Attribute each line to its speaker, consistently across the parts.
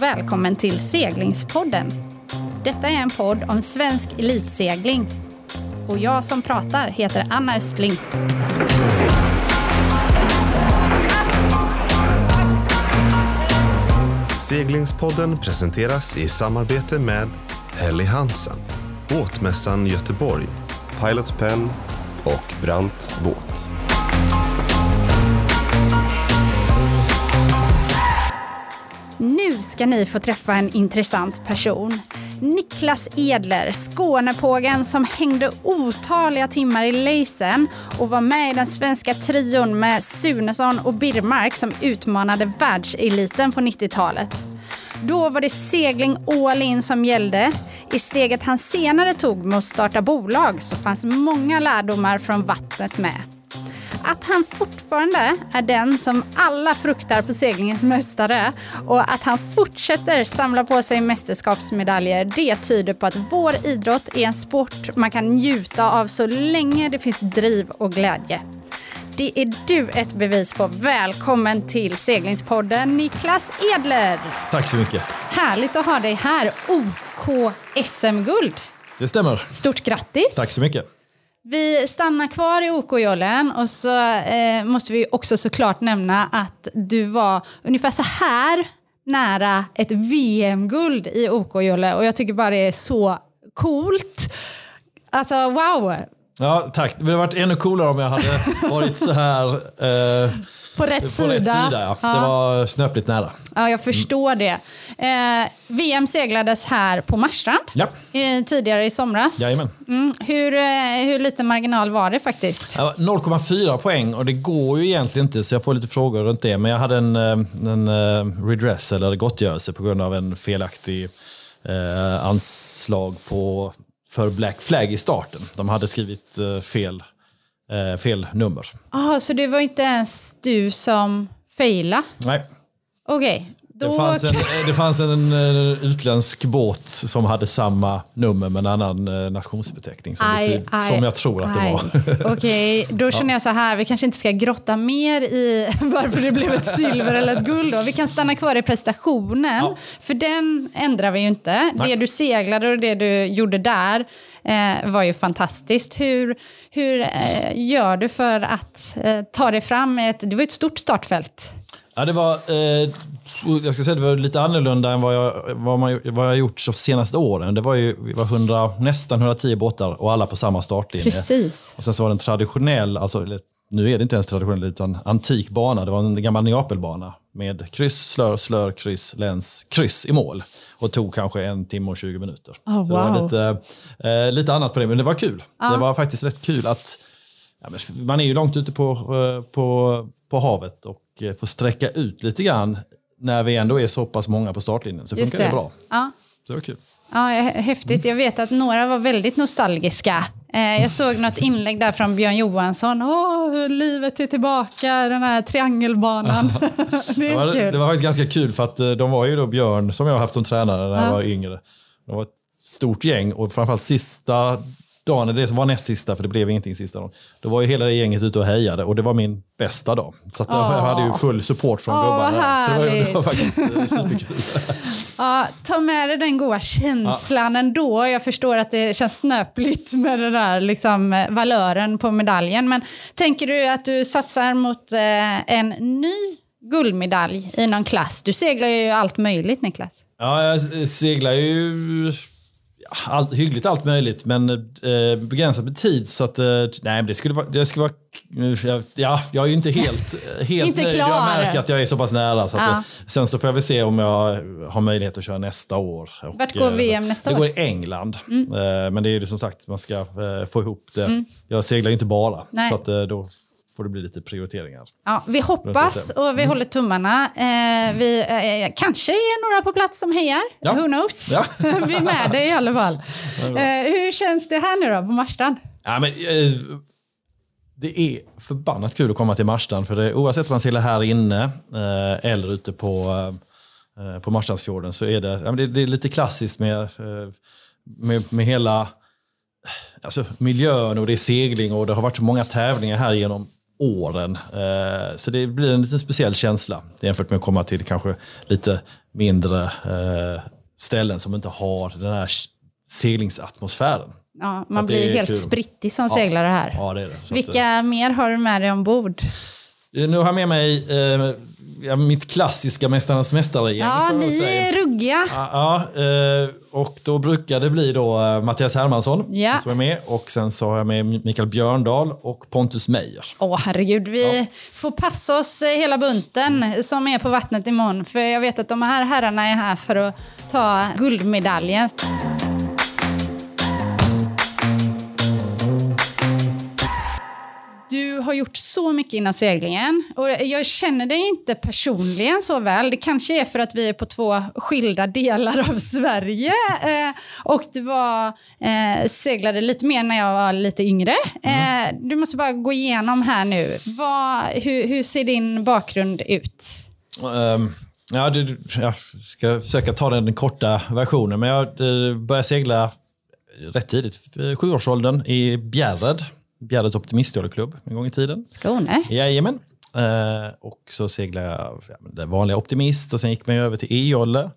Speaker 1: och välkommen till Seglingspodden. Detta är en podd om svensk elitsegling. Och jag som pratar heter Anna Östling.
Speaker 2: Seglingspodden presenteras i samarbete med Helly Hansen, Båtmässan Göteborg, Pilot Pen och Brant Båt.
Speaker 1: Nu ska ni få träffa en intressant person. Niklas Edler, Skånepågen som hängde otaliga timmar i Leisen och var med i den svenska trion med Sunesson och Birmark som utmanade världseliten på 90-talet. Då var det segling all in som gällde. I steget han senare tog med att starta bolag så fanns många lärdomar från vattnet med. Att han fortfarande är den som alla fruktar på seglingens mästare och att han fortsätter samla på sig mästerskapsmedaljer, det tyder på att vår idrott är en sport man kan njuta av så länge det finns driv och glädje. Det är du ett bevis på. Välkommen till seglingspodden Niklas Edler.
Speaker 3: Tack så mycket.
Speaker 1: Härligt att ha dig här. OK SM-guld.
Speaker 3: Det stämmer.
Speaker 1: Stort grattis.
Speaker 3: Tack så mycket.
Speaker 1: Vi stannar kvar i OK-jollen och så eh, måste vi också såklart nämna att du var ungefär så här nära ett VM-guld i OK-jolle och jag tycker bara det är så coolt. Alltså wow!
Speaker 3: Ja, tack. Det hade varit ännu coolare om jag hade varit så här eh,
Speaker 1: på rätt
Speaker 3: på
Speaker 1: sida.
Speaker 3: rätt sida ja.
Speaker 1: Ja.
Speaker 3: Det var snöpligt nära.
Speaker 1: Ja, jag förstår det. Eh, VM seglades här på Marstrand
Speaker 3: Ja,
Speaker 1: eh, tidigare i somras.
Speaker 3: jajamän.
Speaker 1: Mm, hur, eh, hur liten marginal var det faktiskt?
Speaker 3: Ja, 0,4 poäng och det går ju egentligen inte så jag får lite frågor runt det. Men jag hade en, eh, en eh, redress eller gottgörelse på grund av en felaktig anslag på, för Black Flag i starten. De hade skrivit eh, fel, eh, fel nummer.
Speaker 1: Ah, så det var inte ens du som failade?
Speaker 3: Nej,
Speaker 1: Okej.
Speaker 3: Det
Speaker 1: Då
Speaker 3: fanns, en, det fanns en, eh, utländsk båt som hade samma nummer med en annan eh, nationsbeteckning. Som,
Speaker 1: Aj,
Speaker 3: betyd,
Speaker 1: aj,
Speaker 3: som jag tror att det
Speaker 1: aj.
Speaker 3: var.
Speaker 1: Okej, då känner jag så här, vi kanske inte ska grotta mer i varför det blev ett silver eller ett guld. Då. Vi kan stanna kvar i prestationen,
Speaker 3: Ja.
Speaker 1: för den ändrar vi ju inte.
Speaker 3: Nej.
Speaker 1: Det du seglade och det du gjorde där eh, var ju fantastiskt. Hur, hur eh, gör du för att eh, ta dig fram? Ett, det var ett stort startfält.
Speaker 3: Ja, det var, eh, jag ska säga det var lite annorlunda än vad jag, vad man, vad jag gjort de senaste åren. Det var ju vi var 100, nästan 110 båtar och alla på samma startlinje.
Speaker 1: Precis.
Speaker 3: Och sen så var det en traditionell, alltså, nu är det inte ens traditionell utan antik bana. Det var en gammal Neapelbana med kryss, slör, slör, kryss, läns, kryss i mål. Och tog kanske en timme och 20 minuter.
Speaker 1: Oh,
Speaker 3: Så det var
Speaker 1: wow.
Speaker 3: lite, eh, lite annat på det, men det var kul. Det var faktiskt rätt kul att man är ju långt ute på, eh, på, på havet och eh, får sträcka ut lite grann när vi ändå är så pass många på startlinjen. Så
Speaker 1: Just
Speaker 3: funkar det. bra.
Speaker 1: Ja.
Speaker 3: Så det var kul.
Speaker 1: Ja, hä- häftigt. Jag vet att några var väldigt nostalgiska. Eh, jag såg något inlägg där från Björn Johansson. Åh, livet är tillbaka, den här triangelbanan. det
Speaker 3: Det var,
Speaker 1: kul.
Speaker 3: det var faktiskt ganska kul för att de var ju då Björn, som jag har haft som tränare när jag
Speaker 1: Ja.
Speaker 3: var yngre. De var ett stort gäng och framförallt sista dagen, det var näst sista, för det blev ingenting sista dagen. Då var ju hela det gänget ute och hejade och det var min bästa dag. Så jag
Speaker 1: Åh.
Speaker 3: hade ju full support från
Speaker 1: Åh,
Speaker 3: gubbarna. Så det var, ju- det var faktiskt eh, superkul.
Speaker 1: Ja, ta med dig den goda känslan ändå. Jag förstår att det känns snöpligt med den där liksom, eh, valören på medaljen. Men tänker du att du satsar mot eh, en ny guldmedalj i någon klass? Du seglar ju allt möjligt, Niklas.
Speaker 3: Ja, jag seglar ju ja, allt, hyggligt allt möjligt, men eh, begränsat med tid. Så att, eh, nej, det skulle vara... Det skulle vara jag- ja, jag är ju inte helt, helt
Speaker 1: Inte
Speaker 3: nöjd.
Speaker 1: klar.
Speaker 3: Jag märker att jag är så pass nära. Så
Speaker 1: Ja.
Speaker 3: eh, sen så får jag väl se om jag har möjlighet att köra nästa år. Och,
Speaker 1: Vart går
Speaker 3: eh,
Speaker 1: VM nästa
Speaker 3: det
Speaker 1: år?
Speaker 3: går i England. Eh, men det är ju som sagt, man ska eh, få ihop det. Jag seglar ju inte bara,
Speaker 1: Mm. Nej.
Speaker 3: så att, eh, då får det bli lite prioriteringar.
Speaker 1: Ja, vi hoppas och vi håller tummarna. Eh, vi eh, kanske är några på plats som hejar.
Speaker 3: Ja.
Speaker 1: Who knows?
Speaker 3: Ja.
Speaker 1: vi är med dig i alla fall. Eh, hur känns det här nu då på Marstrand?
Speaker 3: Ja, men, eh, det är förbannat kul att komma till Marstrand. För det, oavsett om man seglar här inne eh, eller ute på, eh, på Marstrandsfjorden så är det, ja, men det, det är lite klassiskt med, med, med hela alltså, miljön och det är segling och det har varit så många tävlingar här genom åren. Eh, så det blir en lite speciell känsla jämfört med att komma till kanske lite mindre eh, ställen som inte har den här seglingsatmosfären.
Speaker 1: Ja, man blir helt kul. sprittig som seglare här.
Speaker 3: Ja, det det.
Speaker 1: Vilka att, mer har du med dig ombord?
Speaker 3: Nu har jag med mig eh, ja, mitt klassiska Mästarnas mästare-gäng.
Speaker 1: Ja, ni är ruggiga.
Speaker 3: Ja, ja, eh, och då brukar det bli då eh, Mattias Hermansson
Speaker 1: ja.
Speaker 3: som är med. Och sen så har jag med Mikael Björndal och Pontus Meijer.
Speaker 1: Åh herregud, vi ja. får passa oss eh, hela bunten som är på vattnet imorgon. För jag vet att de här herrarna är här för att ta guldmedaljen. Har gjort så mycket inom seglingen. Och jag känner dig inte personligen så väl. Det kanske är för att vi är på två skilda delar av Sverige. Eh, och du var, eh, seglade lite mer när jag var lite yngre. Mm. Eh, du måste bara gå igenom här nu. Vad, hur, hur ser din bakgrund ut?
Speaker 3: Um. Ja, det, jag ska försöka ta den korta versionen. Men jag eh, började segla rätt tidigt, sjuårsåldern, i Bjärred Bjärreds optimistjolleklubb en gång i tiden.
Speaker 1: Skåne?
Speaker 3: Jajamän. Eh, och så seglade jag ja, den vanliga optimist och sen gick man över till e-jolle.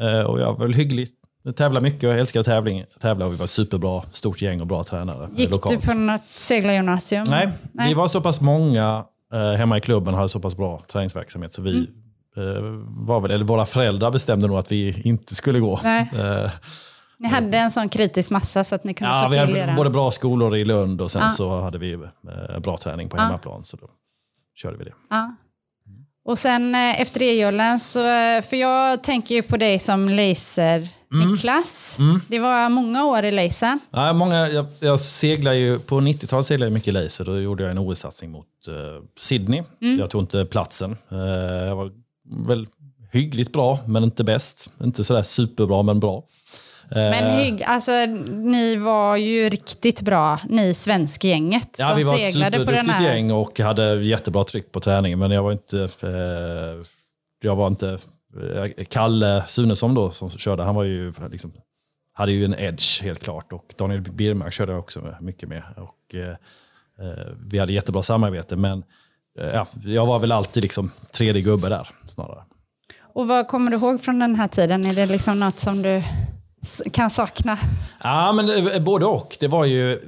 Speaker 3: Eh, och jag var väl hygglig. Jag tävlade mycket och jag älskar tävling, tävla och vi var superbra, stort gäng och bra tränare.
Speaker 1: Gick lokalt. du på något seglargymnasium?
Speaker 3: Nej, Nej, vi var så pass många eh, hemma i klubben och hade så pass bra träningsverksamhet så vi mm. Eh, var väl, eller våra föräldrar bestämde nog att vi inte skulle gå.
Speaker 1: Eh, ni hade en sån kritisk massa så att ni kunde
Speaker 3: ja,
Speaker 1: få
Speaker 3: till
Speaker 1: vi
Speaker 3: hade både bra skolor i Lund och sen ja. så hade vi eh, bra träning på hemmaplan. Så då körde vi det.
Speaker 1: Ja. Och sen eh, efter e-jollen, så, eh, för jag tänker ju på dig som laser mm. Niklas. Mm. Det var många år i laser.
Speaker 3: Ja, många, jag, jag seglar ju, på 90-talet seglade jag mycket laser. Då gjorde jag en OS-satsning mot uh, Sydney. Mm. Jag tog inte platsen. Uh, jag var väl hyggligt bra, men inte bäst. Inte sådär superbra, men bra.
Speaker 1: Men eh. hygg, alltså, ni var ju riktigt bra, ni svenska gänget
Speaker 3: ja,
Speaker 1: som
Speaker 3: seglade på den här. Vi var ett superduktigt gäng och hade jättebra tryck på träningen. Men jag var inte... Eh, jag var inte... Eh, Kalle Sunesson då som körde, han var ju liksom, hade ju en edge helt klart. Och Daniel Birmark körde jag också mycket med. Och, eh, eh, vi hade jättebra samarbete men eh, ja, jag var väl alltid liksom tredje gubbe där snarare.
Speaker 1: Och vad kommer du ihåg från den här tiden? Är det liksom något som du kan sakna?
Speaker 3: Ja, men eh, både och. Det var ju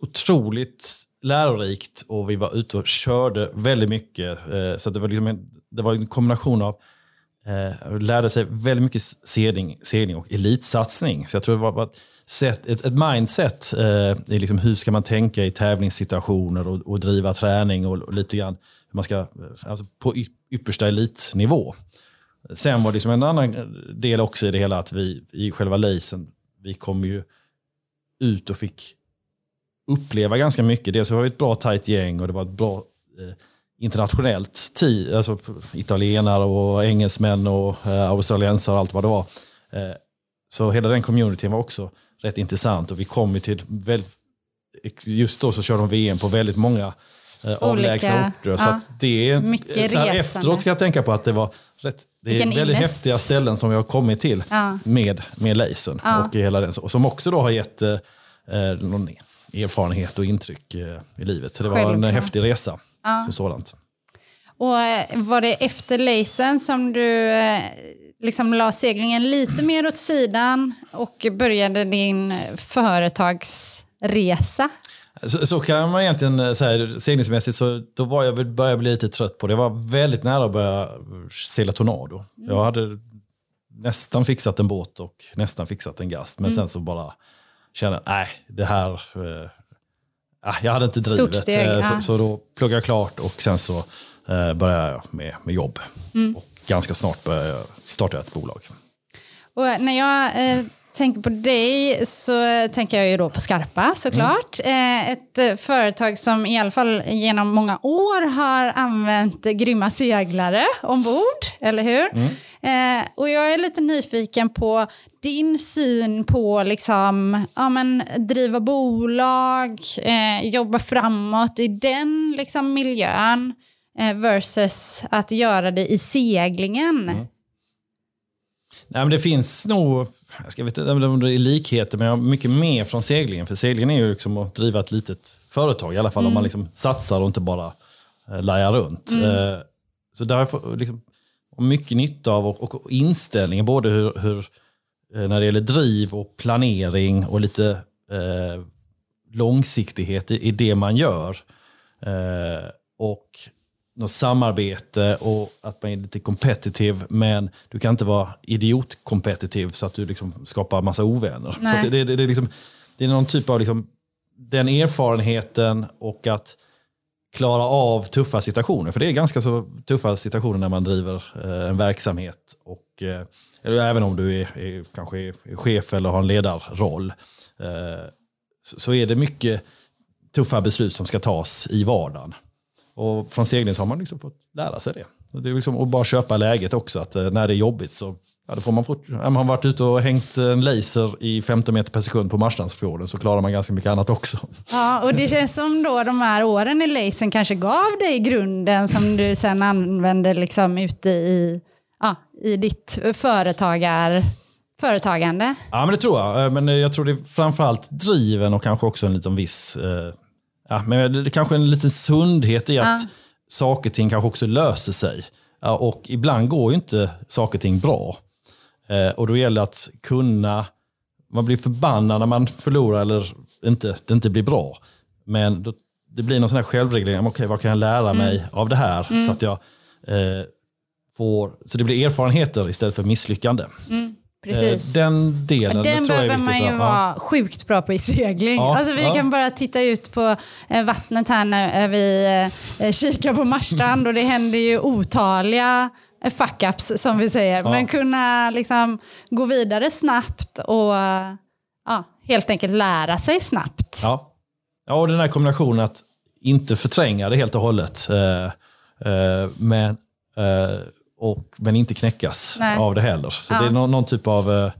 Speaker 3: otroligt lärorikt och vi var ute och körde väldigt mycket. Eh, så det var, liksom en, det var en kombination av eh, lärde sig väldigt mycket sedning, sedning och elitsatsning. Så jag tror det var ett, sätt, ett, ett mindset eh, i liksom hur ska man tänka i tävlingssituationer och, och driva träning och, och, lite grann hur man ska, eh, alltså på yppersta elitnivå. Sen var det som en annan del också i det hela att vi i själva lacen, vi kom ju ut och fick uppleva ganska mycket. Dels var vi ett bra tajt gäng och det var ett bra eh, internationellt team. Alltså italienare och engelsmän och eh, australiensare och allt vad det var. Eh, så hela den communityn var också rätt intressant och vi kom ju till väldigt, just då så körde de VM på väldigt många eh, avlägsna orter. Så att det, så här, efteråt ska jag tänka på att det var rätt, det är Vilken väldigt innest. häftiga ställen som vi har kommit till ja. med, med lasern. Ja. Och hela den, som också då har gett eh, någon erfarenhet och intryck eh, i livet. Så det var Självklart. en häftig resa ja. som sådant.
Speaker 1: Och eh, var det efter lasern som du eh, liksom la seglingen lite mer åt sidan och började din företagsresa?
Speaker 3: Så, så, kan man egentligen säga seglingsmässigt så då var jag började bli lite trött på det. Jag var väldigt nära att börja segla Tornado. Mm. Jag hade nästan fixat en båt och nästan fixat en gast. Men mm. sen så bara kände jag, nej, det här... Eh, jag hade inte drivet. Steg, så, ja. så, då pluggade jag klart och sen så eh, började jag med, med jobb. Mm. Och ganska snart började jag starta ett bolag.
Speaker 1: Och när jag eh, tänker på dig så tänker jag ju då på Skarpa såklart. Mm. Ett eh, företag som i alla fall genom många år har använt grymma seglare ombord, eller hur? Mm. Eh, och jag är lite nyfiken på din syn på liksom, ja, men, driva bolag, eh, jobba framåt i den liksom, miljön eh, versus att göra det i seglingen. Mm.
Speaker 3: Nej, men det finns nog, jag vet inte om det är likheter, men jag har mycket mer från seglingen. För seglingen är ju liksom att driva ett litet företag, i alla fall mm. om man liksom satsar och inte bara eh, laja runt. Eh, så där har jag fått liksom, mycket nytta av och, och inställning, både hur, hur, eh, när det gäller driv och planering och lite eh, långsiktighet i, i det man gör. Eh, och något samarbete och att man är lite competitive men du kan inte vara idiot-competitive så att du liksom skapar massa ovänner.
Speaker 1: Nej.
Speaker 3: Så det, det, det, är liksom, det är någon typ av liksom, den erfarenheten och att klara av tuffa situationer. För det är ganska så tuffa situationer när man driver eh, en verksamhet. Och, eh, eller även om du är, är, kanske är chef eller har en ledarroll. Eh, så, så är det mycket tuffa beslut som ska tas i vardagen. Och från segling så har man liksom fått lära sig det. Och det är liksom att bara köpa läget också. Att eh, när det är jobbigt så ja, då får man, fort, ja, man har varit ute och hängt en laser i 15 meter per sekund på Marstrandsfjorden så klarar man ganska mycket annat också.
Speaker 1: Ja, och det känns som då de här åren i Leisen kanske gav dig grunden som du sen använde liksom ute i, ja, i ditt företagar, företagande.
Speaker 3: Ja, men det tror jag. Eh, Men jag tror det är framförallt driven och kanske också en liten viss... eh, Ja, men det är kanske en liten sundhet i att
Speaker 1: Ja.
Speaker 3: saker och ting kanske också löser sig. Och ibland går ju inte saker och ting bra. Eh, Och då gäller det att kunna... Man blir förbannad när man förlorar eller inte, det inte blir bra. Men då, det blir någon sån här självreglering. Okej, vad kan jag lära mig av det här? Så att jag eh, får... Så det blir erfarenheter istället för misslyckande.
Speaker 1: Precis.
Speaker 3: Eh, Den delen
Speaker 1: den
Speaker 3: tror jag är
Speaker 1: behöver
Speaker 3: viktigt.
Speaker 1: man ju vara sjukt bra på i segling.
Speaker 3: Ja,
Speaker 1: alltså vi
Speaker 3: ja.
Speaker 1: kan bara titta ut på eh, vattnet här när vi eh, kikar på Marstrand och det händer ju otaliga fuck-ups som vi säger. Men kunna liksom gå vidare snabbt och helt enkelt lära sig snabbt.
Speaker 3: Ja. ja, och den här kombinationen att inte förtränga det helt och hållet. Eh, eh, men, eh, och, men inte knäckas
Speaker 1: Nej.
Speaker 3: av det heller. Så
Speaker 1: Ja.
Speaker 3: det är någon, någon typ av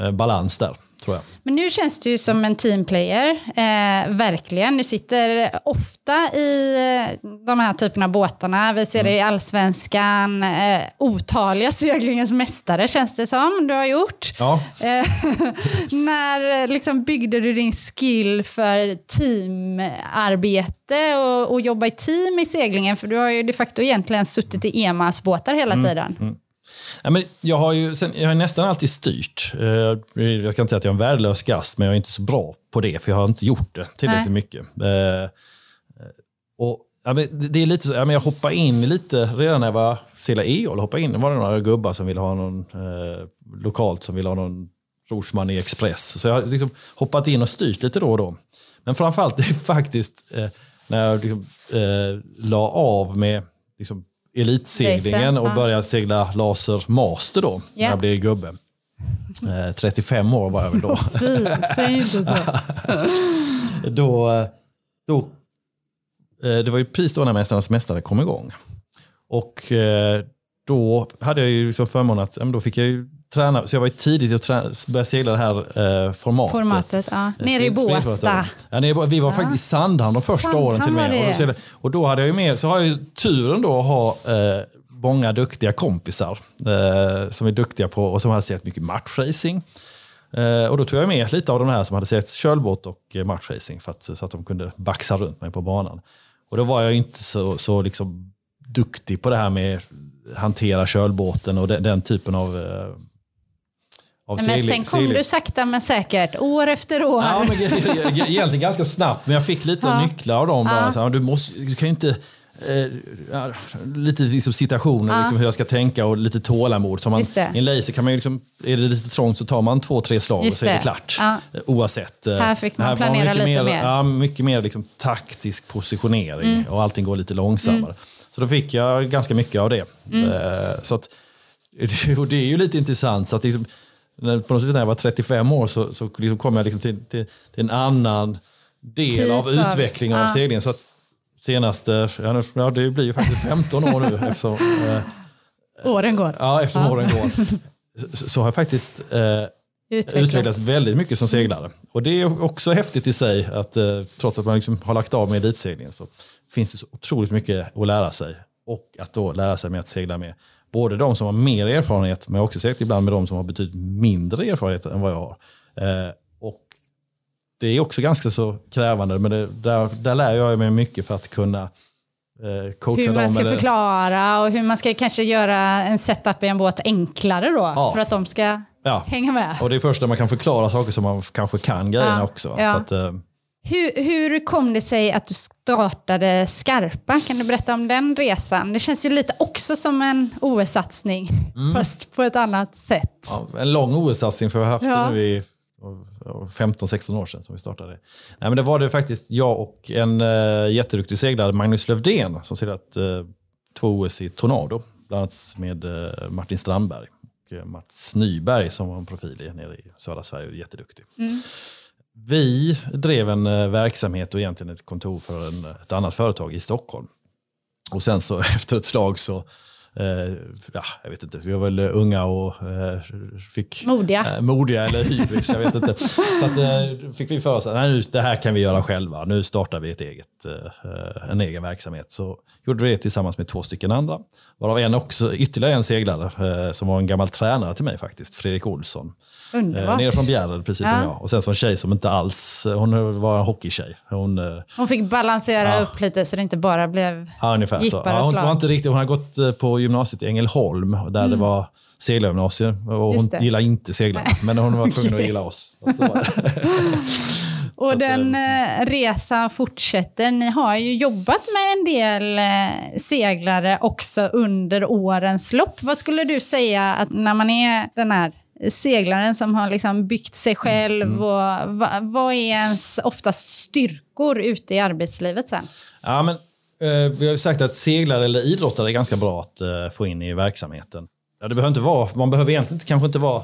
Speaker 3: eh, balans där, tror jag.
Speaker 1: Men nu känns du som en teamplayer, eh, verkligen. Du sitter ofta i eh, de här typerna av båtarna. Vi ser det i allsvenskan. Eh, otaliga seglingens mästare känns det som du har gjort.
Speaker 3: Ja,
Speaker 1: Eh, när liksom byggde du din skill för teamarbete och, och jobba i team i seglingen? För du har ju de facto egentligen suttit i EMAs båtar hela tiden.
Speaker 3: Ja, men jag har ju sen, jag har nästan alltid styrt. Eh, Jag kan inte säga att jag är en värdelös gast, men jag är inte så bra på det, för jag har inte gjort det tillräckligt
Speaker 1: Nej.
Speaker 3: mycket. Eh, Och, ja, men det- är lite så, ja, men jag hoppade in lite redan när jag var seglade EOL. Hoppade in, det var det några gubbar som ville ha någon eh, lokalt som ville ha någon Rorsman i Express. Så jag har liksom hoppat in och styrt lite då och då. Men framförallt det är faktiskt eh, när jag liksom, eh, la av med liksom, elitseglingen och
Speaker 1: ja.
Speaker 3: började segla laser master då, när
Speaker 1: Ja.
Speaker 3: jag blev gubbe. Eh, 35 år var jag väl då.
Speaker 1: Fy, säg inte så.
Speaker 3: då, eh, då eh, det var ju precis då när Mästarnas Mästare kom igång. Och eh, då hade jag ju liksom förmånen att, då fick jag ju träna, så jag var ju tidigt att träna, börja segla det här eh, formatet.
Speaker 1: Formatet, ja. Nere i. Båstad.
Speaker 3: Ja, nere vi var faktiskt i Sandhamn de första
Speaker 1: Sandhamn
Speaker 3: åren till och med. Och, då, seglade- och då hade jag ju med, så har jag ju turen då att ha eh, många duktiga kompisar eh, som är duktiga på och som hade sett mycket matchracing. Eh, och då tog jag med lite av de här som hade sett kölbåt och eh, matchracing för att, så att de kunde baxa runt mig på banan. Och då var jag inte så, så liksom duktig på det här med hantera kölbåten och den, den typen av, eh, av
Speaker 1: Men
Speaker 3: segling-
Speaker 1: sen kom
Speaker 3: segling.
Speaker 1: du sakta men säkert, år efter år.
Speaker 3: Ja, men, ge- ge- ge- egentligen ganska snabbt, men jag fick lite
Speaker 1: Ja.
Speaker 3: nycklar av dem.
Speaker 1: Ja.
Speaker 3: här, du, måste, du kan ju inte... Eh, lite liksom situationer,
Speaker 1: Ja.
Speaker 3: liksom hur jag ska tänka och lite tålamod. Så man. I en laser kan man ju liksom, är det lite trångt så tar man två, tre slag
Speaker 1: Just
Speaker 3: och så är det klart.
Speaker 1: Ja.
Speaker 3: Eh, Oavsett. eh,
Speaker 1: Här fick man
Speaker 3: här
Speaker 1: planera
Speaker 3: mycket
Speaker 1: lite mer.
Speaker 3: Ja, mycket mer liksom taktisk positionering
Speaker 1: Mm.
Speaker 3: och allting går lite långsammare. Så då fick jag ganska mycket av det.
Speaker 1: Mm.
Speaker 3: Eh, så att, det är ju lite intressant. Så att liksom, när, på något sätt när jag var 35 år så, så liksom kom jag liksom till, till, till en annan del
Speaker 1: Typ
Speaker 3: av
Speaker 1: av-
Speaker 3: utvecklingen av
Speaker 1: ja.
Speaker 3: seglingen. Så att senaste, ja, det blir ju faktiskt 15 år nu eftersom, eh,
Speaker 1: Åren går.
Speaker 3: ja, eftersom
Speaker 1: Ja.
Speaker 3: åren går. Så, så har jag faktiskt eh, utvecklats väldigt mycket som seglare. Och det är också häftigt i sig att eh, trots att man liksom har lagt av med elitseglingen så finns det så otroligt mycket att lära sig. Och att då lära sig med att segla med både de som har mer erfarenhet men jag har också seglat ibland med de som har betydligt mindre erfarenhet än vad jag har. Eh, och det är också ganska så krävande men det, där, där lär jag mig mycket för att kunna eh, coacha
Speaker 1: Hur man
Speaker 3: dem.
Speaker 1: ska
Speaker 3: eller-
Speaker 1: förklara och hur man ska kanske göra en setup i en båt enklare då.
Speaker 3: Ja.
Speaker 1: För att de ska
Speaker 3: Ja.
Speaker 1: hänga med.
Speaker 3: Och det är först när man kan förklara saker som man kanske kan grejerna
Speaker 1: Ja,
Speaker 3: också. Så att, eh,
Speaker 1: Hur, hur kom det sig att du startade Skarpa? Kan du berätta om den resan? Det känns ju lite också som en OS-satsning,
Speaker 3: Mm.
Speaker 1: fast på ett annat sätt.
Speaker 3: ja, en lång OS-satsning för vi har haft
Speaker 1: Ja.
Speaker 3: det nu i 15-16 år sedan som vi startade. Nej, men det var det faktiskt jag och en uh, jätteduktig seglare, Magnus Lövdén, som seglat uh, två OS i Tornado. Bland annat med eh, Martin Strandberg och eh, Mats Nyberg som var en profil i, nere i södra Sverige jätteduktig. Vi drev en eh, verksamhet och egentligen ett kontor för en, ett annat företag i Stockholm. Och sen så efter ett slag så, ja, jag vet inte, vi var väl unga och eh, fick...
Speaker 1: Modiga.
Speaker 3: Eh, modiga eller hybris, jag vet inte. Så att, eh, fick vi för oss att det här kan vi göra själva. Nu startar vi ett eget, eh, en egen verksamhet. Så gjorde vi det tillsammans med två stycken andra. Varav en också, ytterligare en seglare eh, som var en gammal tränare till mig faktiskt, Fredrik Olsson. Eh,
Speaker 1: Underbart.
Speaker 3: nere från Bjärred, precis som
Speaker 1: Ja.
Speaker 3: jag. Och sen en tjej som inte alls, hon var en hockeytjej. Hon, eh,
Speaker 1: Hon fick balansera
Speaker 3: Ja.
Speaker 1: upp lite så det inte bara blev...
Speaker 3: Ja, ungefär så. Ja, hon, var inte riktigt, hon har gått eh, på gymnasiet i Ängelholm där det var seglargymnasium. Och hon
Speaker 1: Mm. Det.
Speaker 3: gillar inte seglarna, men hon var tvungen att gilla oss. Och
Speaker 1: den eh, resan fortsätter. Ni har ju jobbat med en del eh, seglare också under årens lopp. Vad skulle du säga att när man är den här seglaren som har liksom byggt sig själv,
Speaker 3: Mm.
Speaker 1: och, va, vad är ens oftast styrkor ute i arbetslivet sen?
Speaker 3: Ja, men, eh, vi har ju sagt att seglare eller idrottare är ganska bra att eh, få in i verksamheten. Ja, det behöver inte vara, man behöver egentligen kanske inte vara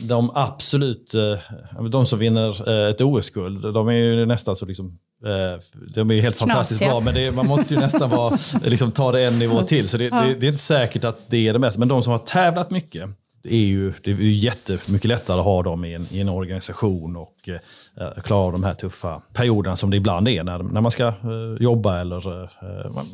Speaker 3: de absolut, eh, de som vinner eh, ett OS-guld. De är ju nästan så liksom, eh, de är ju helt fantastiskt
Speaker 1: Knasiga.
Speaker 3: bra, men det, man måste ju nästan vara, liksom, ta det en nivå till. Så det, det, det är inte säkert att det är det bästa. Men de som har tävlat mycket, är ju, det är ju jättemycket lättare att ha dem i en, i en organisation och eh, klara av de här tuffa perioderna som det ibland är när, när man ska eh, jobba eller eh, man,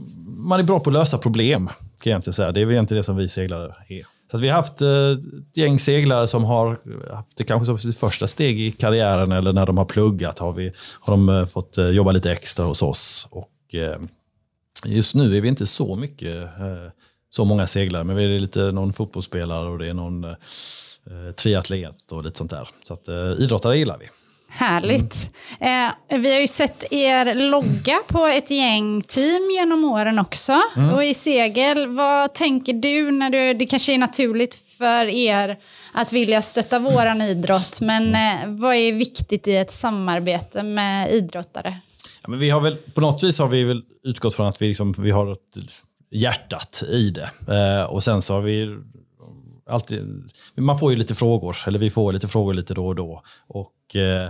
Speaker 3: man är bra på att lösa problem. Kan jag inte säga. Det är väl egentligen det som vi seglare är. Så att vi har haft eh, ett gäng seglare som har haft det kanske som sitt första steg i karriären eller när de har pluggat har, vi, har de eh, fått eh, jobba lite extra hos oss. Och, eh, just nu är vi inte så mycket, eh, så många seglare, men vi är lite någon fotbollsspelare och det är någon eh, triatlet och lite sånt där. Så att eh, idrottare gillar vi.
Speaker 1: Härligt. Eh, vi har ju sett er logga på ett gäng team genom åren också. Och i segel, vad tänker du när du... Det kanske är naturligt för er att vilja stötta våran idrott, men eh, vad är viktigt i ett samarbete med idrottare?
Speaker 3: Ja, men vi har väl, på något vis har vi väl utgått från att vi, liksom, vi har ett hjärtat i det. Eh, och sen så har vi alltid, man får ju lite frågor, eller vi får lite frågor lite då och då. Och eh,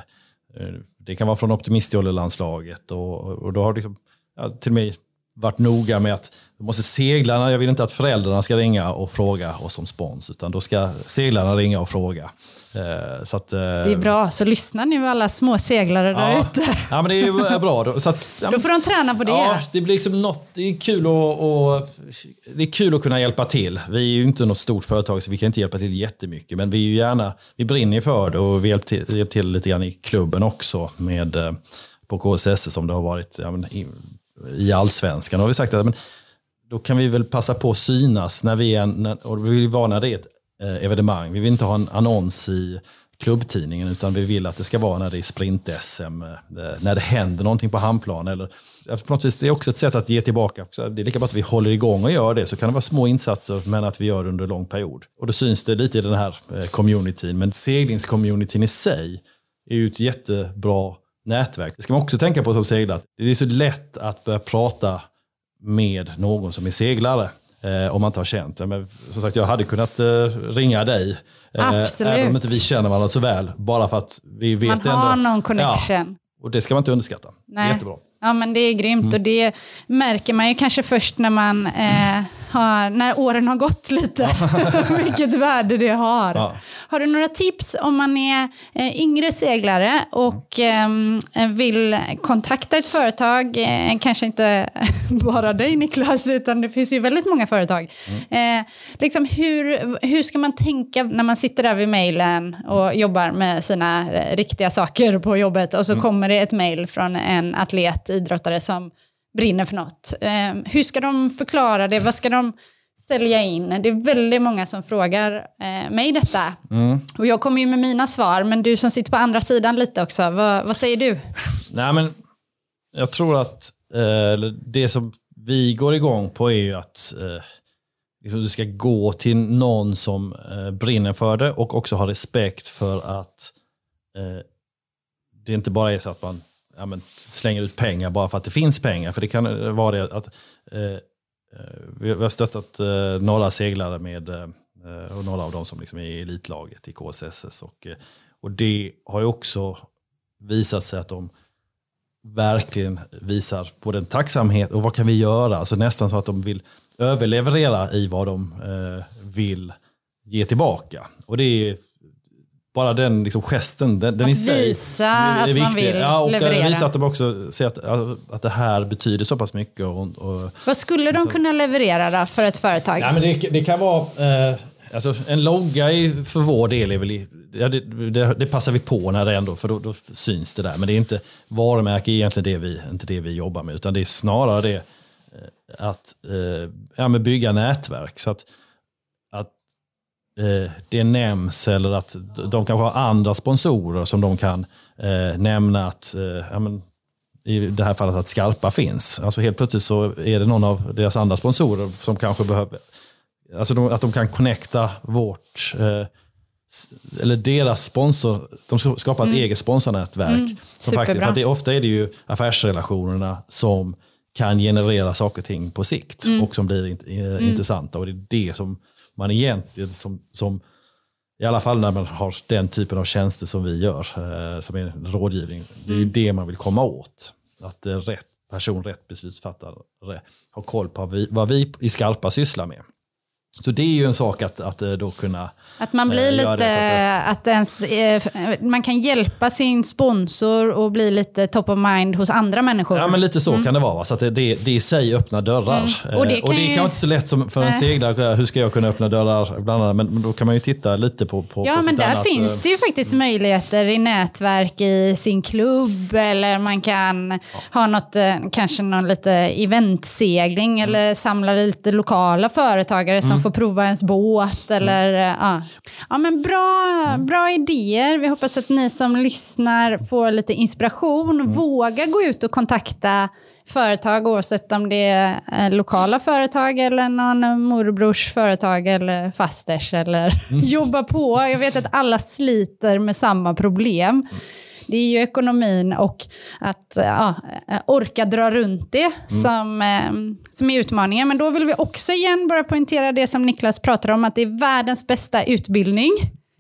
Speaker 3: eh, det kan vara från optimistjollelandslaget och, och då har det liksom, ja, till och med varit noga med att måste seglarna, jag vill inte att föräldrarna ska ringa och fråga oss om spons, utan då ska seglarna ringa och fråga. Eh, så att, eh,
Speaker 1: Det är bra, så lyssna nu alla små seglare där
Speaker 3: Ja,
Speaker 1: ute.
Speaker 3: ja, men det är ju bra. Då, så att, ja,
Speaker 1: Då får de träna på det.
Speaker 3: Ja, det blir liksom något, det är kul att, och, det är kul att kunna hjälpa till. Vi är ju inte något stort företag så vi kan inte hjälpa till jättemycket. Men vi är ju gärna, vi brinner för det och vi hjälper till, hjälper till lite grann i klubben också med, eh, på KSS som det har varit ja, men, i, i allsvenskan. Då har vi sagt att men, då kan vi väl passa på att synas när vi är, när, och vi vill vara när det är ett eh, Eh, evenemang. Vi vill inte ha en annons i klubbtidningen utan vi vill att det ska vara när det är sprint-SM, eh, när det händer någonting på handplan. Eller, eh, på något vis, det är också ett sätt att ge tillbaka. Det är lika bra att vi håller igång och gör det, så kan det vara små insatser men att vi gör det under lång period. Och då syns det lite i den här communityn, men seglingscommunityn i sig är ju ett jättebra nätverk. Det ska man också tänka på som seglare. Det är så lätt att börja prata med någon som är seglare. Eh, om man inte har känt. Ja, Men, som sagt, jag hade kunnat eh, ringa dig. Eh,
Speaker 1: Absolut.
Speaker 3: även om inte vi känner varandra så väl. Bara för att vi vet
Speaker 1: Man
Speaker 3: ändå.
Speaker 1: har någon
Speaker 3: Ja,
Speaker 1: connection.
Speaker 3: och det ska man inte underskatta. Det
Speaker 1: Nej.
Speaker 3: jättebra.
Speaker 1: Ja, men det är grymt
Speaker 3: Mm.
Speaker 1: och det märker man ju kanske först när man eh, har, när åren har gått lite, vilket värde det har.
Speaker 3: Ja.
Speaker 1: Har du några tips om man är eh, yngre seglare och ehm, vill kontakta ett företag, eh, kanske inte bara dig Niklas, utan det finns ju väldigt många företag.
Speaker 3: Mm.
Speaker 1: Eh, liksom hur, hur ska man tänka när man sitter där vid mejlen och jobbar med sina riktiga saker på jobbet och så
Speaker 3: Mm.
Speaker 1: kommer det ett mejl från en atlet, idrottare som brinner för något. Eh, hur ska de förklara det? Vad ska de sälja in? Det är väldigt många som frågar eh, mig detta.
Speaker 3: Mm.
Speaker 1: Och jag kommer ju med mina svar, men du som sitter på andra sidan lite också, vad, vad säger du?
Speaker 3: Nej, men jag tror att eh, det som vi går igång på är ju att eh, liksom det ska gå till någon som eh, brinner för det och också har respekt för att eh, det inte bara är så att man ja, men, slänger ut pengar bara för att det finns pengar. För det kan eh, vara det att eh, eh vi har stöttat eh, några seglare med eh, och några av dem som liksom är i elitlaget i KSSS. Och, eh, och det har ju också visat sig att de verkligen visar på den tacksamhet och vad kan vi göra? Alltså nästan så att de vill överleverera i vad de eh, vill ge tillbaka. Och det är bara den liksom gesten, den, den
Speaker 1: Att
Speaker 3: i sig.
Speaker 1: visa
Speaker 3: är
Speaker 1: att man vill
Speaker 3: ja, och
Speaker 1: leverera.
Speaker 3: Visa att de också ser att, att det här betyder så pass mycket. Och, och,
Speaker 1: Vad skulle de kunna leverera då för ett företag?
Speaker 3: Ja, men det, det kan vara... Eh, alltså en logga är, för vår del är väl... i- Ja, det, det, det passar vi på när det är ändå, för då, då syns det där. Men det är inte varumärke är egentligen det vi, inte det vi jobbar med. Utan det är snarare det eh, att eh, ja, bygga nätverk. Så att, eh, det nämns eller att de kanske har andra sponsorer som de kan eh, nämna att eh, ja, men, i det här fallet att Skarpa finns. Alltså helt plötsligt så är det någon av deras andra sponsorer som kanske behöver, alltså de, att de kan connecta vårt, eh, eller deras sponsor, de ska skapa ett eget sponsornätverk.
Speaker 1: Superbra.
Speaker 3: faktiskt, för att det, ofta är det ju affärsrelationerna som kan generera saker och ting på sikt och som blir int, eh, intressanta. Och det är det som man egentligen, som, som, i alla fall när man har den typen av tjänster som vi gör, eh, som är rådgivning, det är ju det man vill komma åt. Att eh, rätt person, rätt beslutsfattare har koll på vad vi, vad vi i Skarpa sysslar med. Så det är ju en sak att, att eh, då kunna
Speaker 1: Att man blir
Speaker 3: eh,
Speaker 1: lite,
Speaker 3: det så att
Speaker 1: att ens, eh, man kan hjälpa sin sponsor och bli lite top of mind hos andra människor.
Speaker 3: Ja men lite så kan det vara. va? Så att det, det, det i sig öppnar dörrar.
Speaker 1: Mm. Och det
Speaker 3: Eh, och
Speaker 1: kan
Speaker 3: det är
Speaker 1: ju-
Speaker 3: kanske inte så lätt som för en seglare, hur ska jag kunna öppna dörrar? Bland annat, men, då kan man ju titta lite på, på
Speaker 1: Ja,
Speaker 3: på
Speaker 1: men där
Speaker 3: annat,
Speaker 1: finns
Speaker 3: eh,
Speaker 1: det ju faktiskt möjligheter i nätverk i sin klubb eller man kan ha något, eh, kanske någon lite eventsegling
Speaker 3: Mm.
Speaker 1: eller samla lite lokala företagare som får prova ens båt eller
Speaker 3: Mm.
Speaker 1: eh, ja. Ja, men bra, bra idéer. Vi hoppas att ni som lyssnar får lite inspiration.
Speaker 3: Mm.
Speaker 1: Våga gå ut och kontakta företag oavsett om det är eh, lokala företag eller någon morbrors företag eller fasters eller
Speaker 3: Mm.
Speaker 1: jobba på. Jag vet att alla sliter med samma problem. Det är ju ekonomin och att eh, ja, eh, orka dra runt det
Speaker 3: Mm.
Speaker 1: som, eh, som är utmaningen. Men då vill vi också igen bara poängtera det som Niklas pratar om, att det är världens bästa utbildning.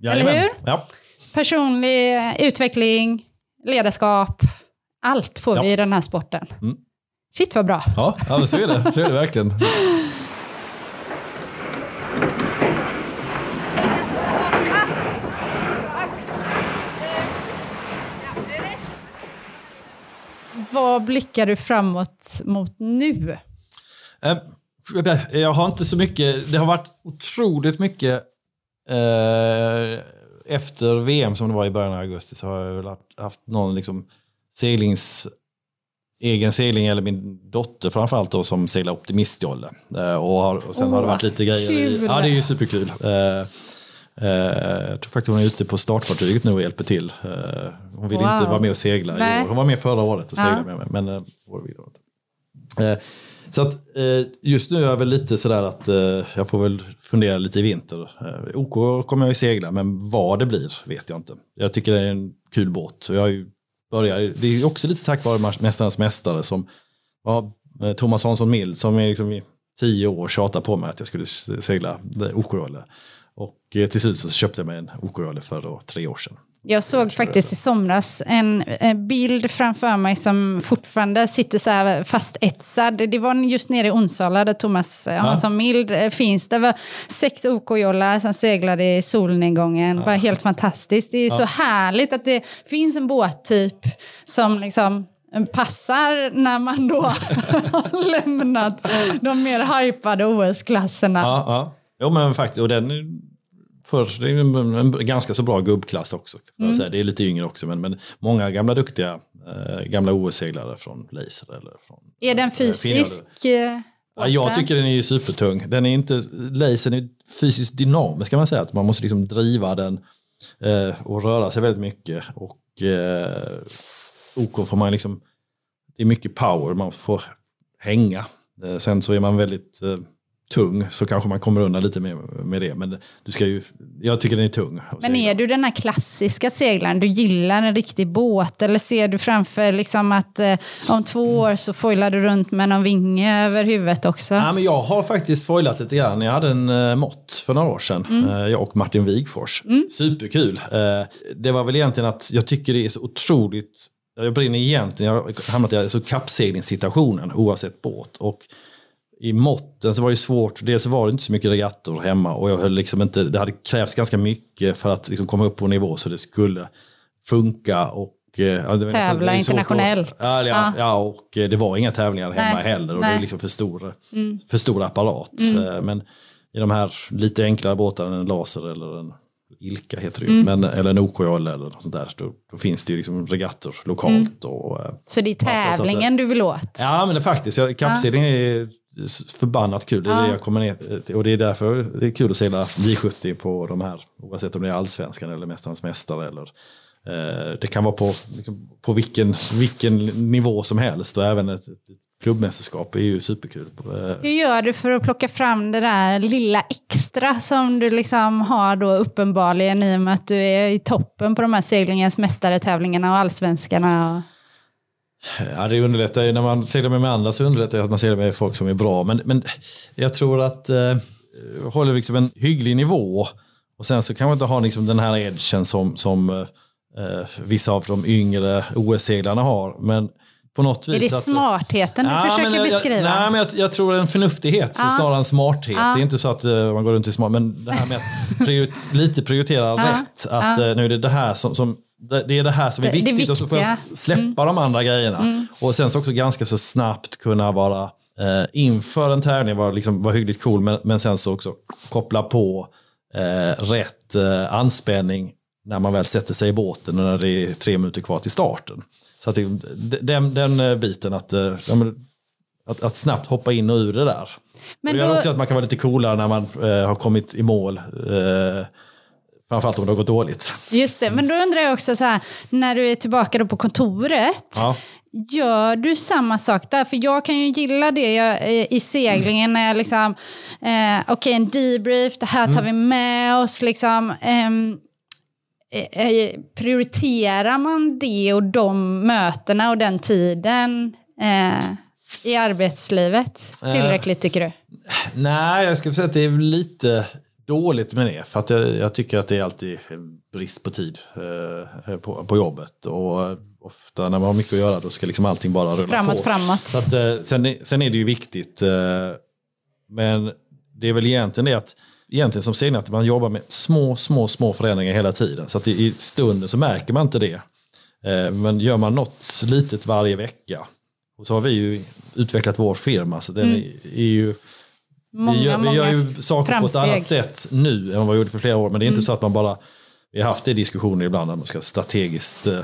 Speaker 3: jajamän.
Speaker 1: eller hur?
Speaker 3: Ja.
Speaker 1: Personlig utveckling, ledarskap, allt får
Speaker 3: Ja.
Speaker 1: vi i den här sporten.
Speaker 3: Mm.
Speaker 1: Shit vad bra.
Speaker 3: Ja, ja så är det. Så är det verkligen.
Speaker 1: Vad blickar du framåt mot nu?
Speaker 3: Eh, Jag har inte så mycket, det har varit otroligt mycket eh, efter VM som det var i början av augusti så har jag haft- haft någon liksom seglings, egen segling eller min dotter framförallt då som seglar optimistjolle. Eh, och, har, och sen har det varit lite grejer i. Ja det är ju superkul. Eh, jag tror faktiskt hon är ute på startfartyget nu och hjälper till. Eh, hon vill
Speaker 1: Wow.
Speaker 3: inte vara med och segla i
Speaker 1: Nej.
Speaker 3: år. Hon var med förra året och seglade
Speaker 1: Ja.
Speaker 3: med mig. Men, eh. Eh, så att eh, just nu är jag väl lite sådär att eh, jag får väl fundera lite i vinter. Eh, OK kommer jag ju segla, men vad det blir vet jag inte. Jag tycker det är en kul båt. Så jag börjat, det är också lite tack vare Mästarnas Mästare som ja, eh, Thomas Hansson Mild som är liksom i tio år tjatat på mig att jag skulle segla OK-roller. Och eh, till slut så köpte jag mig en OK-roller för då, tre år sedan.
Speaker 1: Jag såg faktiskt i somras en, en bild framför mig som fortfarande sitter så här fastetsad. Det var just nere i Onsala där Thomas eh, Hansson Mild eh, finns. Det var sex OK-jollar som seglade i solnedgången. Bara helt fantastiskt. Det är så härligt att det finns en båttyp som liksom passar när man då har lämnat de mer hypade OS-klasserna.
Speaker 3: Ja, ja. Jo men faktiskt, och den för, det är en, ganska så bra gubbklass också. säga. Det är lite yngre också, men, men många gamla duktiga eh, gamla OS-seglare från Laser. Eller från,
Speaker 1: Är den
Speaker 3: eh,
Speaker 1: fysisk? eh,
Speaker 3: Ja, jag tycker den är supertung. Den är inte, lasern är fysiskt dynamisk kan man säga. Att man måste liksom driva den eh, och röra sig väldigt mycket. Och eh, OK får man liksom, det är mycket power, man får hänga. Eh, sen så är man väldigt tung så kanske man kommer undan lite med, med det. Men du ska ju, jag tycker den är tung.
Speaker 1: Men är du den här klassiska seglaren? Du gillar en riktig båt eller ser du framför liksom att eh, om två år så foilar du runt med någon vinge över huvudet också?
Speaker 3: Ja, men jag har faktiskt foilat lite grann. Jag hade en uh, mått för några år sedan.
Speaker 1: Mm.
Speaker 3: Eh, jag och Martin Wigfors. Superkul. Eh, det var väl egentligen att jag tycker det är så otroligt... Jag brinner egentligen, jag har hamnat i alltså kappseglingssituationen oavsett båt. Och i måtten så var det svårt, dels så var det inte så mycket regattor hemma och jag höll liksom inte, det hade krävts ganska mycket för att liksom komma upp på nivå så det skulle funka. Och, eh, ja, det
Speaker 1: Tävla
Speaker 3: det svårt att-
Speaker 1: internationellt.
Speaker 3: Ja, ja,
Speaker 1: Ja.
Speaker 3: ja, och eh, det var inga tävlingar hemma
Speaker 1: Nej,
Speaker 3: heller och det
Speaker 1: nej. Mm.
Speaker 3: är liksom för stor, för stor apparat. Eh, Men i de här lite enklare båtarna, en Laser eller en Ilka heter det ju,
Speaker 1: Mm.
Speaker 3: men, eller en OKJ eller något sånt där, då, då finns det ju liksom regattor lokalt.
Speaker 1: Mm.
Speaker 3: Och, eh,
Speaker 1: Så det är
Speaker 3: Massa, att
Speaker 1: tävlingen du vill åt?
Speaker 3: Ja, men det faktiskt. jag- Kappsegling är förbannat kul. Det är det jag kommer ner till. Och det är därför det är kul att segla J70 på de här, oavsett om det är allsvenskan eller Mästarnas mästare. Eller, det kan vara på, liksom, på vilken, vilken nivå som helst och även ett, klubbmästerskap är ju superkul. Eh,
Speaker 1: Hur gör du för att plocka fram det där lilla extra som du liksom har då uppenbarligen i och med att du är i toppen på de här seglingens mästaretävlingarna och allsvenskarna? Och...
Speaker 3: Ja, det underlättar ju när man seglar med, med andra så underlättar det att man seglar med folk som är bra. Men, men jag tror att eh, håller liksom en hygglig nivå och sen så kan man inte ha liksom den här edgen som, som eh, vissa av de yngre OS-seglarna har. Men på något vis
Speaker 1: Är det
Speaker 3: att,
Speaker 1: smartheten du försöker
Speaker 3: men jag-
Speaker 1: beskriva?
Speaker 3: Jag, nej, men jag, jag tror en förnuftighet
Speaker 1: Ja.
Speaker 3: snarare än smarthet.
Speaker 1: Ja.
Speaker 3: Det är inte så att eh, man går runt i smart, men det här med att prior, lite prioritera rätt. Att eh, nu är det det här som, som det är det här som är viktigt och så får jag
Speaker 1: viktiga. Mm.
Speaker 3: släppa de andra grejerna. Och sen så också ganska så snabbt kunna vara eh, inför en tävling, vara, liksom, vara hyggligt cool, men, men sen så också koppla på eh, rätt eh, anspänning när man väl sätter sig i båten och när det är tre minuter kvar till starten. Så att det, den, den eh, biten att, eh, att, att snabbt hoppa in och ur det där.
Speaker 1: Men
Speaker 3: det gör
Speaker 1: då-
Speaker 3: också att man kan vara lite coolare när man eh, har kommit i mål. Eh, framförallt om det har gått dåligt.
Speaker 1: Just det, men då undrar jag också så här, när du är tillbaka på kontoret,
Speaker 3: Ja.
Speaker 1: gör du samma sak där? För jag kan ju gilla det jag, i seglingen när jag liksom, eh, okej en debrief, det här tar
Speaker 3: Mm.
Speaker 1: vi med oss liksom. eh, prioriterar man det och de mötena och den tiden eh, i arbetslivet
Speaker 3: Eh.
Speaker 1: tillräckligt tycker du?
Speaker 3: Nej, jag skulle säga att det är lite dåligt med det. För att jag, jag tycker att det är alltid brist på tid eh, på, på jobbet. Och eh, ofta när man har mycket att göra då ska liksom allting bara rulla
Speaker 1: Framåt,
Speaker 3: på.
Speaker 1: framåt.
Speaker 3: Så att, eh, sen, är- sen är det ju viktigt. Eh, men det är väl egentligen det att egentligen som seglare att man jobbar med små, små, små förändringar hela tiden. Så att i, stunden så märker man inte det. Eh, men gör man något litet varje vecka. Och så har vi ju utvecklat vår firma. Så den är, är ju
Speaker 1: Många,
Speaker 3: vi, gör, vi gör ju saker på ett
Speaker 1: framsteg.
Speaker 3: annat sätt nu än vad vi gjorde för flera år. Men det är inte så att man bara... Vi har haft det i diskussioner ibland när man ska strategiskt eh,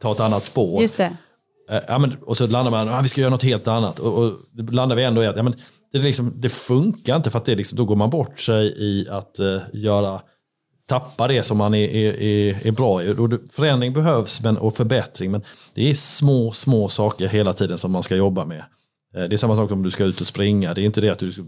Speaker 3: ta ett annat spår.
Speaker 1: Just det.
Speaker 3: Eh, ja, men, och så landar man, ah, vi ska göra något helt annat. Och, och landar vi ändå i att ja, men, det, liksom, det funkar inte för att det liksom, då går man bort sig i att eh, göra tappa det som man är, är, är, bra i. Förändring behövs men, och förbättring men det är små, små saker hela tiden som man ska jobba med. Eh, Det är samma sak om du ska ut och springa. Det är inte det att du ska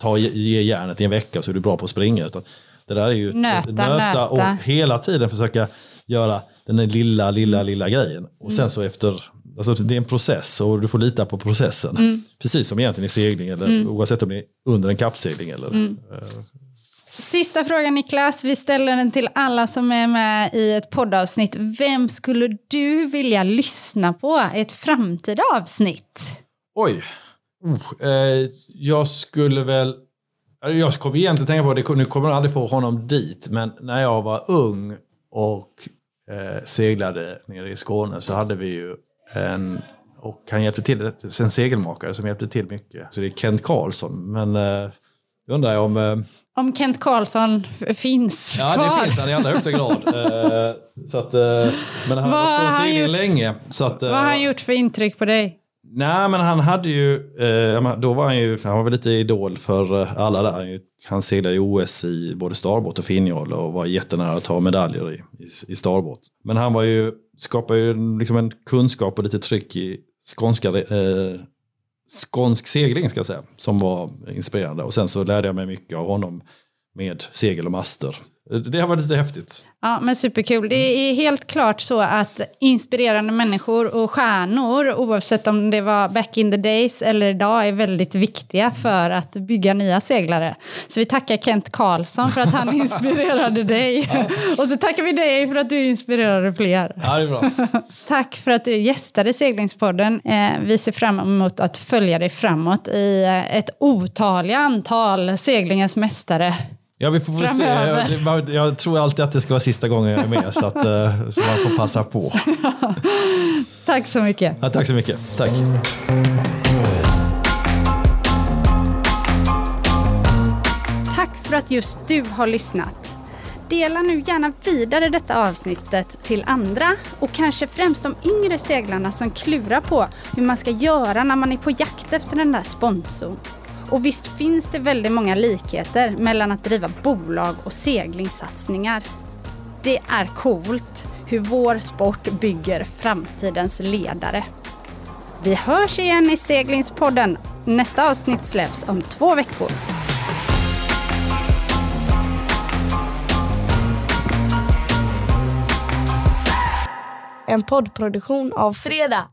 Speaker 3: ta, ge järnet i en vecka så är du bra på att springa. Utan det där är ju
Speaker 1: Nöta,
Speaker 3: ett nöta och
Speaker 1: nöta.
Speaker 3: hela tiden försaka göra den där lilla, lilla, lilla grejen. Och sen så efter, alltså det är en process och du får lita på processen. Precis som egentligen i segling eller oavsett om det är under en kappsegling eller
Speaker 1: Sista frågan Niklas, vi ställer den till alla som är med i ett poddavsnitt. Vem skulle du vilja lyssna på i ett framtida avsnitt?
Speaker 3: Oj. Oh, eh, jag skulle väl... eller Jag kommer egentligen tänka på, det, nu kommer jag aldrig få honom dit, men när jag var ung och eh, seglade nere i Skåne så hade vi ju en, och han hjälpte till, en segelmakare som hjälpte till mycket. Så det är Kent Karlsson, men eh, undrar jag om... Eh,
Speaker 1: om Kent Karlsson finns
Speaker 3: Ja,
Speaker 1: kvar.
Speaker 3: det finns han i allra högsta grad. eh, så att, eh, men han har varit från seglingen länge. Så att, eh,
Speaker 1: Vad har han gjort för intryck på dig?
Speaker 3: Nej, men han hade ju, eh, då var han ju, han var väl lite idol för eh, alla där. Han ju- Han seglade i OS i både starbåt och finjoll och var jättenära att ta medaljer i, i, i starbåt. Men han var ju, skapade ju liksom en kunskap och lite tryck i skånska, eh, skånsk segling ska jag säga, som var inspirerande. Och sen så lärde jag mig mycket av honom med segel och master. Det har varit lite häftigt.
Speaker 1: Ja, men superkul. Det är helt klart så att inspirerande människor och stjärnor, oavsett om det var back in the days eller idag, är väldigt viktiga för att bygga nya seglare. Så vi tackar Kent Karlsson för att han inspirerade dig. Och så tackar vi dig för att du inspirerade fler.
Speaker 3: Ja, det är bra.
Speaker 1: Tack för att du gästade Seglingspodden. Eh, vi ser fram emot att följa dig framåt i ett otaliga antal seglingens mästare.
Speaker 3: Ja, vi får väl se. Jag, jag tror alltid att det ska vara sista gången jag är med, så, att, eh, så man får passa på.
Speaker 1: Tack så mycket.
Speaker 3: Ja, tack så mycket. Tack.
Speaker 1: Tack för att just du har lyssnat. Dela nu gärna vidare detta avsnittet till andra och kanske främst de yngre seglarna som klurar på hur man ska göra när man är på jakt efter den där sponsorn. Och visst finns det väldigt många likheter mellan att driva bolag och seglingssatsningar. Det är coolt hur vår sport bygger framtidens ledare. Vi hörs igen i Seglingspodden. Nästa avsnitt släpps om två veckor.
Speaker 4: En poddproduktion av Fredag.